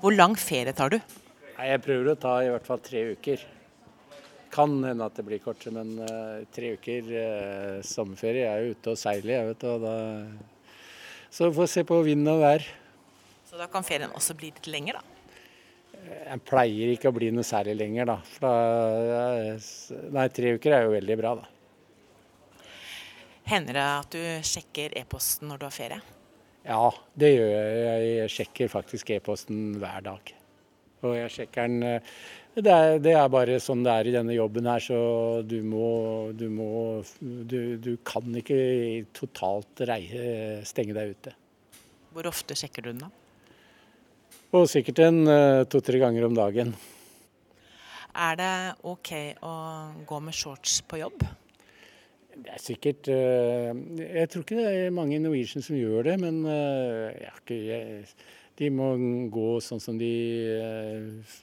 Hvor lang ferie tar du? Jeg prøver å ta i hvert fall tre uker. Kan hende at det blir kortere, men uh, tre uker uh, sommerferie. Jeg er jo ute og seiler, jeg vet du. da Så får se på vind og vær. Så da kan ferien også bli litt lenger, da? Jeg pleier ikke å bli noe særlig lenger, da. Da nei, tre uker er jo veldig bra, da. Hender det at du sjekker e-posten når du har ferie? Ja, det gjør jeg. Jeg sjekker faktisk e-posten hver dag. Og jeg sjekker den det er, det er, bare sånn det er i denne jobben her, så du må Du, må, du, du kan ikke totalt reie, stenge deg ute. Hvor ofte sjekker du den, da? Og sikkert en to-tre ganger om dagen. Er det OK å gå med shorts på jobb? Det er sikkert Jeg tror ikke det er mange i Norwegian som gjør det, men jeg, de må gå sånn som de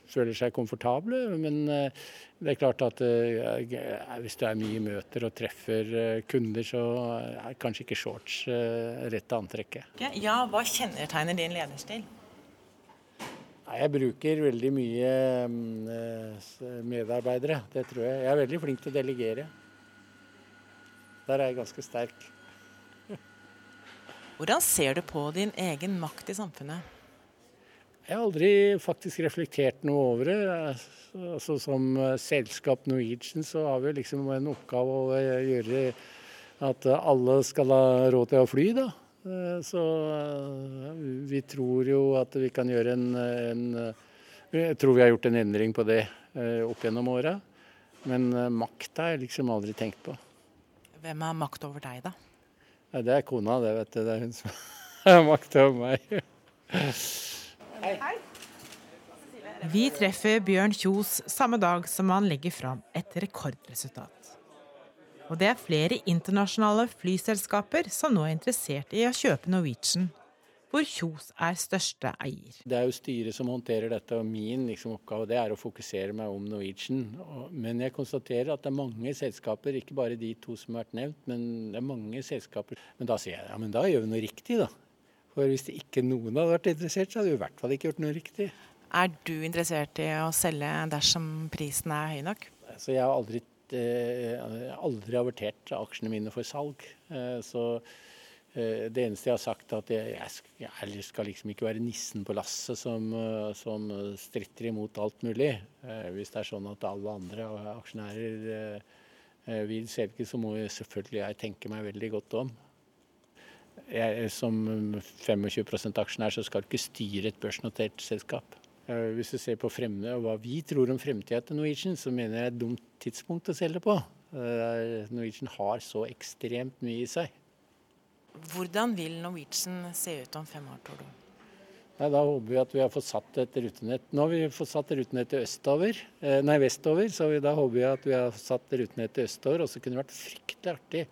føler seg komfortable. Men det er klart at hvis det er mye møter og treffer kunder, så er kanskje ikke shorts rette antrekket. Ja, hva kjennetegner din lederstil? Jeg bruker veldig mye medarbeidere, det tror jeg. Jeg er veldig flink til å delegere. Der er jeg ganske sterk. Hvordan ser du på din egen makt i samfunnet? Jeg har aldri faktisk reflektert noe over det. Altså, som selskap Norwegian så har vi liksom en oppgave å gjøre at alle skal ha råd til å fly. da. Så vi tror jo at vi kan gjøre en, en Jeg tror vi har gjort en endring på det opp gjennom åra. Men makta har jeg liksom aldri tenkt på. Hvem har makt over deg, da? Ja, det er kona, det, vet du. Det er hun som har makt over meg. Hei. Vi treffer Bjørn Kjos samme dag som han legger fram et rekordresultat. Og det er flere internasjonale flyselskaper som nå er interessert i å kjøpe Norwegian, hvor Kjos er største eier. Det er jo styret som håndterer dette, og min liksom, oppgave det er å fokusere meg om Norwegian. Men jeg konstaterer at det er mange selskaper, ikke bare de to som har vært nevnt, men det er mange selskaper. Men da sier jeg ja, men da gjør vi noe riktig, da. For hvis det ikke noen hadde vært interessert, så hadde vi i hvert fall ikke gjort noe riktig. Er du interessert i å selge dersom prisen er høy nok? Så jeg har aldri, eh, aldri avertert aksjene mine for salg. Eh, så det eneste jeg har sagt, er at jeg, jeg skal liksom ikke være nissen på lasset som, som stritter imot alt mulig. Hvis det er sånn at alle andre aksjonærer vil selge, så må jeg selvfølgelig jeg tenke meg veldig godt om. Jeg, som 25% aksjonær så skal du ikke styre et børsnotert selskap. Hvis du ser på fremme, hva vi tror om fremtida til Norwegian, så mener jeg det er et dumt tidspunkt å selge på. Norwegian har så ekstremt mye i seg. Hvordan vil Norwegian se ut om fem år, tror du? Nei, da håper vi at vi har fått satt et rutenett. Nå har vi fått satt rutenettet østover, nei, vestover, så da håper vi at vi har satt rutenettet østover. Og så kunne det vært fryktelig artig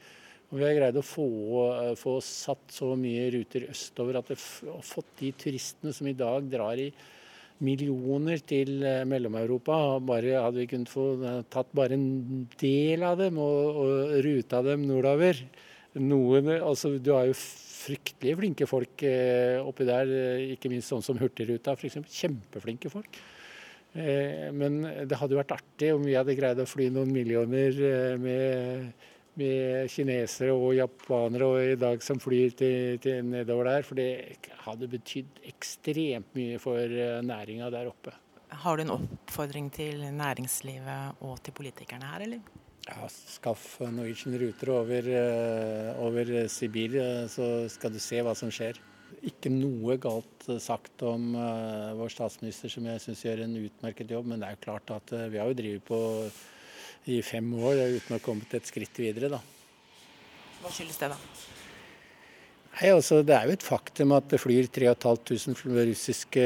om vi har greid å få, få, satt så mye ruter østover at vi har fått de turistene som i dag drar i millioner til Mellom-Europa. Bare Hadde vi kunnet få tatt bare en del av dem og, og ruta dem nordover. Noen, altså, du har jo fryktelig flinke folk oppi der, ikke minst sånn som Hurtigruta f.eks. Kjempeflinke folk. Men det hadde vært artig om vi hadde greid å fly noen millioner med med kinesere og japanere og i dag som flyr til, til nedover der. For det hadde betydd ekstremt mye for næringa der oppe. Har du en oppfordring til næringslivet og til politikerne her, eller? Ja, Skaff Norwegian ruter over, over Sibir, så skal du se hva som skjer. Ikke noe galt sagt om vår statsminister, som jeg syns gjør en utmerket jobb. Men det er jo klart at vi har jo drevet på i fem år uten å ha kommet et skritt videre. Da. Hva skyldes det, da? Nei, altså, det er jo et faktum at det flyr 3500 russiske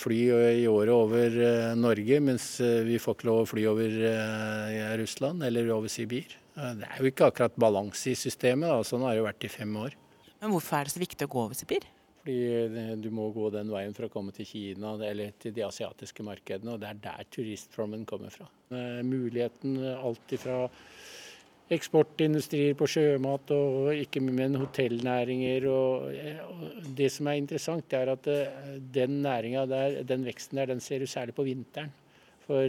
fly i året over Norge, mens vi får ikke lov å fly over Russland eller over Sibir. Det er jo ikke akkurat balanse i systemet. Da. Sånn har det jo vært i fem år. Men hvorfor er det så viktig å gå over Sibir? Fordi du må gå den veien for å komme til Kina eller til de asiatiske markedene, og det er der turistflommen kommer fra. Muligheten alt ifra eksportindustrier på sjømat og ikke men hotellnæringer. Og, det som er interessant, er at den næringa der, den veksten der, den ser du særlig på vinteren. For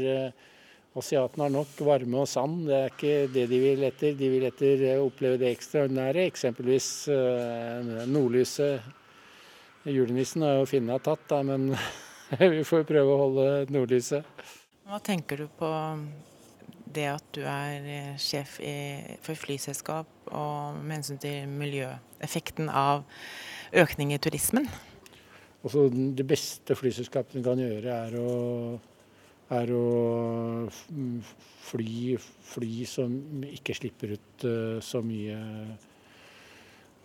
Asiatene har nok varme og sand, det er ikke det de vil etter. De vil etter å oppleve det ekstraordinære, eksempelvis nordlyset. Julenissen har jo Finna tatt, da, men vi får prøve å holde nordlyset. Hva tenker du på det at du er eh, sjef i, for flyselskap, og med hensyn til miljøeffekten av økning i turismen? Altså, det beste flyselskapene kan gjøre, er å er å fly fly som ikke slipper ut uh, så mye.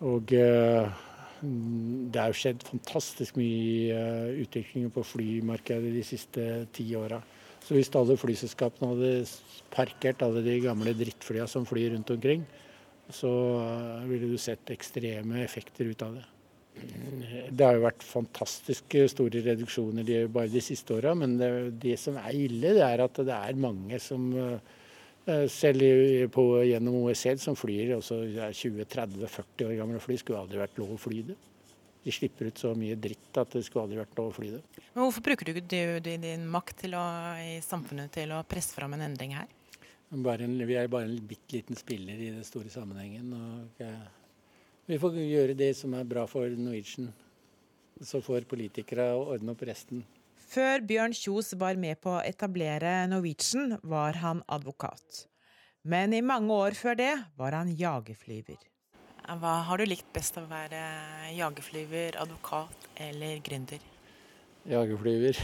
Og uh, det jo skjedd fantastisk mye uh, utvikling på flymarkedet de siste ti åra. Så hvis alle flyselskapene hadde parkert alle de gamle drittflyene som flyr rundt omkring, så ville du sett ekstreme effekter ut av det. Det har jo vært fantastisk store reduksjoner bare de siste åra, men det, det, som er ille, det er at det er mange som eh, selv på, gjennom OECD som flyr også 20-30-40 år gamle fly, skulle aldri vært lov å fly det. De slipper ut så mye dritt at det skulle aldri vært lov å fly det. Men Hvorfor bruker du ikke din makt å, i samfunnet til å presse fram en endring her? En, vi er bare en bitte liten spiller i den store sammenhengen. og vi får gjøre det som er bra for Norwegian. Så får politikere ordne opp resten. Før Bjørn Kjos var med på å etablere Norwegian, var han advokat. Men i mange år før det var han jagerflyver. Hva har du likt best av å være jagerflyver, advokat eller gründer? Jagerflyver.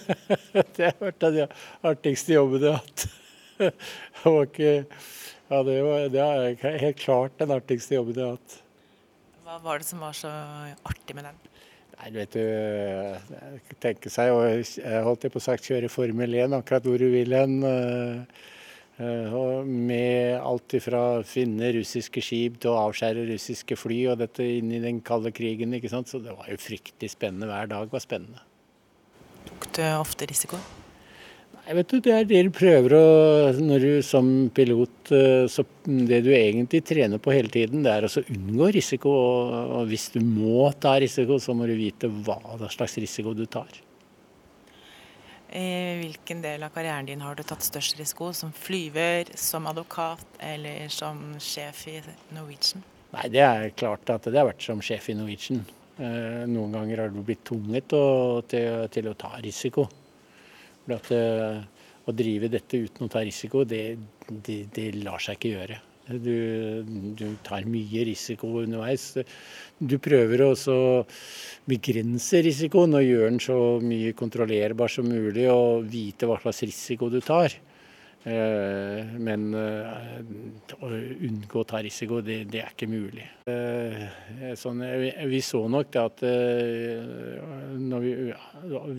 det har vært den artigste jobben jeg har hatt. Ikke Ja, det, var, det er helt klart den artigste jobben jeg har hatt. Hva var det som var så artig med den? Nei, du vet du, tenke seg å holdt jeg på sagt kjøre Formel 1 akkurat hvor du vil hen. Eh, med alt ifra finne russiske skip til å avskjære russiske fly, og dette inn i den kalde krigen. ikke sant? Så det var jo fryktelig spennende. Hver dag var spennende. Tok du ofte risiko? Nei, vet du, Det er det du prøver å Når du som pilot eh, så Det du egentlig trener på hele tiden, det er å unngå risiko. Og hvis du må ta risiko, så må du vite hva slags risiko du tar. I hvilken del av karrieren din har du tatt størst risiko? Som flyver, som advokat eller som sjef i Norwegian? Nei, Det er klart at det har vært som sjef i Norwegian. Eh, noen ganger har du blitt tvunget til, til å ta risiko. For at, uh, å drive dette uten å ta risiko, det, det, det lar seg ikke gjøre. Du, du, tar mye risiko underveis. Du prøver også å begrense risikoen og gjøre den så mye kontrollerbar som mulig og vite hva slags risiko du tar. Eh, men eh, å unngå å ta risiko, det, det er ikke mulig. Eh, sånn, vi så nok det at vi,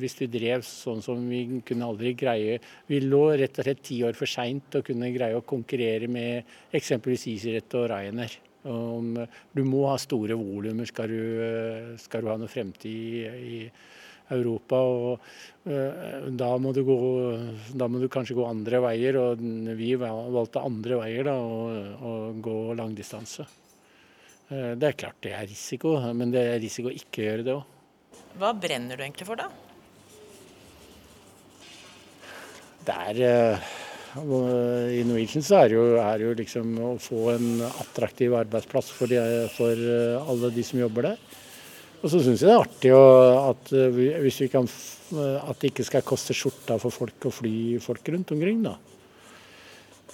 hvis vi drev sånn som vi kunne aldri greie Vi lå rett og slett ti år for seint å kunne greie å konkurrere med eksempelvis EasyRett og Ryanair. Du må ha store volumer skal, skal, du ha noe fremtid i, i Europa. og uh, da, må gå, da, må du kanskje gå andre veier, og vi valgte andre veier da, å gå langdistanse. Uh, det er klart det er risiko, men det er risiko å ikke gjøre det òg. Hva brenner du egentlig for, da? Det er uh, I Norwegian så er det jo, er jo liksom å få en attraktiv arbeidsplass for, de, for alle de som jobber der. Og så syns jeg det er artig å, at, eh, hvis vi kan, at det ikke skal koste skjorta for folk å fly folk rundt omkring, da.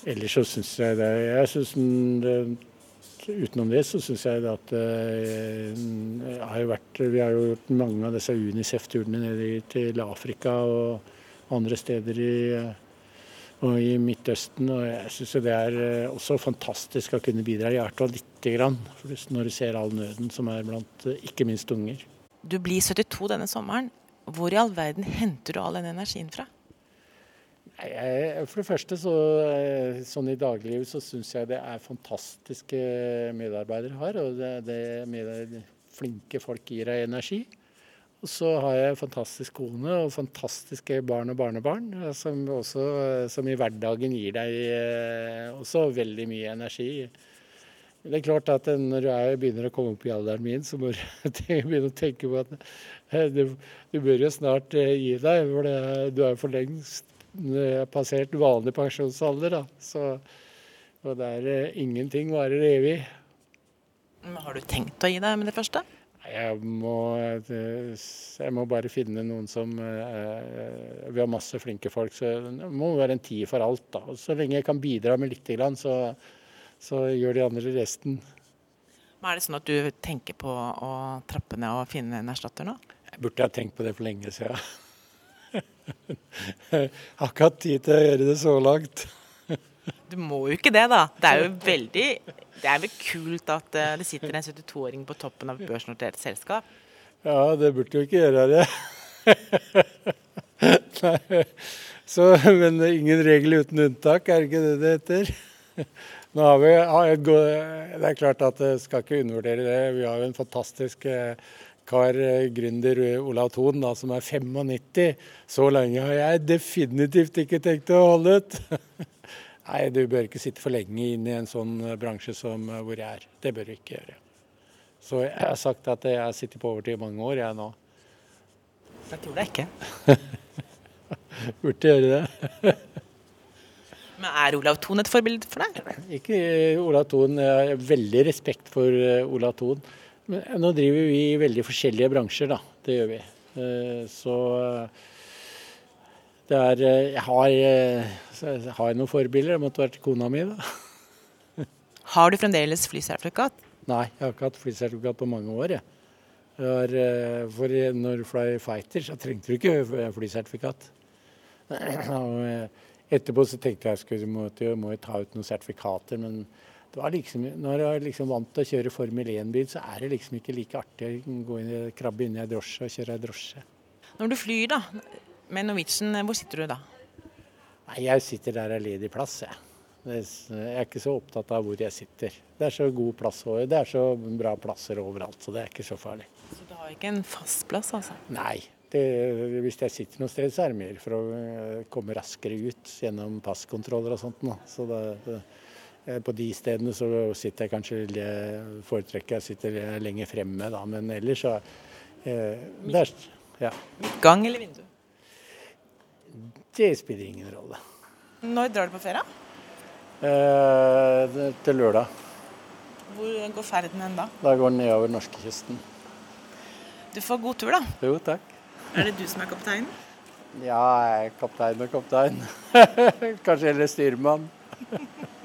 Ellers så syns jeg det, jeg synes det Utenom det så syns jeg det at det har jo vært, Vi har jo gjort mange av disse Unicef-turene ned til Afrika og andre steder i og i Midtøsten. Og jeg syns det er eh, også fantastisk å kunne bidra i hvert fall lite grann. Når du ser all nøden som er blant eh, ikke minst unger. Du blir 72 denne sommeren. Hvor i all verden henter du all den energien fra? For det første, så, eh, sånn i dagliglivet, så syns jeg det er fantastiske medarbeidere her. Og det, det med flinke folk gir deg energi. Og så har jeg en fantastisk kone og fantastiske barn og barnebarn, som, også, som i hverdagen gir deg også veldig mye energi. Det er klart at når du er, begynner å komme opp i alderen min, så må du begynne å tenke på at du, du bør jo snart gi deg. For det, du er jo for lengst passert vanlig pensjonsalder. Da. Så, og er ingenting varer evig. Har du tenkt å gi deg med det første? Jeg må, jeg må bare finne noen som Vi har masse flinke folk, så det må være en tid for alt. da. Så lenge jeg kan bidra med litt, så, så gjør de andre resten. Men Er det sånn at du tenker på å trappe ned og finne en erstatter nå? Jeg burde ha tenkt på det for lenge siden. Jeg har ikke hatt tid til å gjøre det så langt. Du må jo ikke det, da. Det er jo veldig Det er vel kult at eh, det sitter en 72-åring på toppen av et børsnotert selskap? Ja, det burde jo ikke gjøre det. Nei. Så, men ingen regel uten unntak, er det ikke det det heter? Nå har vi, det er klart at jeg skal ikke undervurdere det. Vi har jo en fantastisk eh, kar, eh, gründer Olav Thon, da, som er 95. Så lenge har jeg definitivt ikke tenkt å holde ut. Nei, du bør ikke sitte for lenge inn i en sånn eh, bransje som hvor jeg er. Det bør du ikke gjøre. Så jeg har sagt at jeg har sittet på overtid i mange år, jeg nå. Det tror jeg ikke. Burde gjøre det. Men er Olav Thon et forbilde for deg? Ikke Olav Thon. Jeg har veldig respekt for Olav Thon. Men nå driver vi i veldig forskjellige bransjer, da. Det gjør vi. Så det er Jeg har, jeg har noen forbilder. Det måtte vært kona mi, da. Har du fremdeles flysertifikat? Nei, jeg har ikke hatt flysertifikat på mange år. Jeg. Jeg har, for når du fly fighter, så trengte du ikke flysertifikat. Etterpå så tenkte jeg at jeg måtte, må jeg ta ut noen sertifikater, men det var liksom, når jeg er liksom vant til å kjøre Formel 1-bil, så er det liksom ikke like artig å gå inn, krabbe inn i ei drosje og kjøre ei drosje. Når du flyr da, med Norwegian, hvor sitter du da? Nei, Jeg sitter der det er ledig plass, jeg. Jeg er ikke så opptatt av hvor jeg sitter. Det er så god plass og det er så bra plasser overalt, så det er ikke så farlig. Så du har ikke en fast plass, altså? Nei. Det, hvis jeg sitter noe sted, så er det mer for å komme raskere ut gjennom passkontroller og sånt. Nå. Så det, det, på de stedene så sitter jeg kanskje foretrekker jeg sitter lenger fremme, da. Men ellers så eh, ja. Gang eller vindu? Det spiller ingen rolle. Når drar du på ferie? Eh, til lørdag. Hvor går ferden hen da? Da går den nedover norskekysten. Du får god tur, da. Jo, takk. Er det du som er kaptein? Ja, jeg er kaptein og kaptein. Kanskje heller styrmann.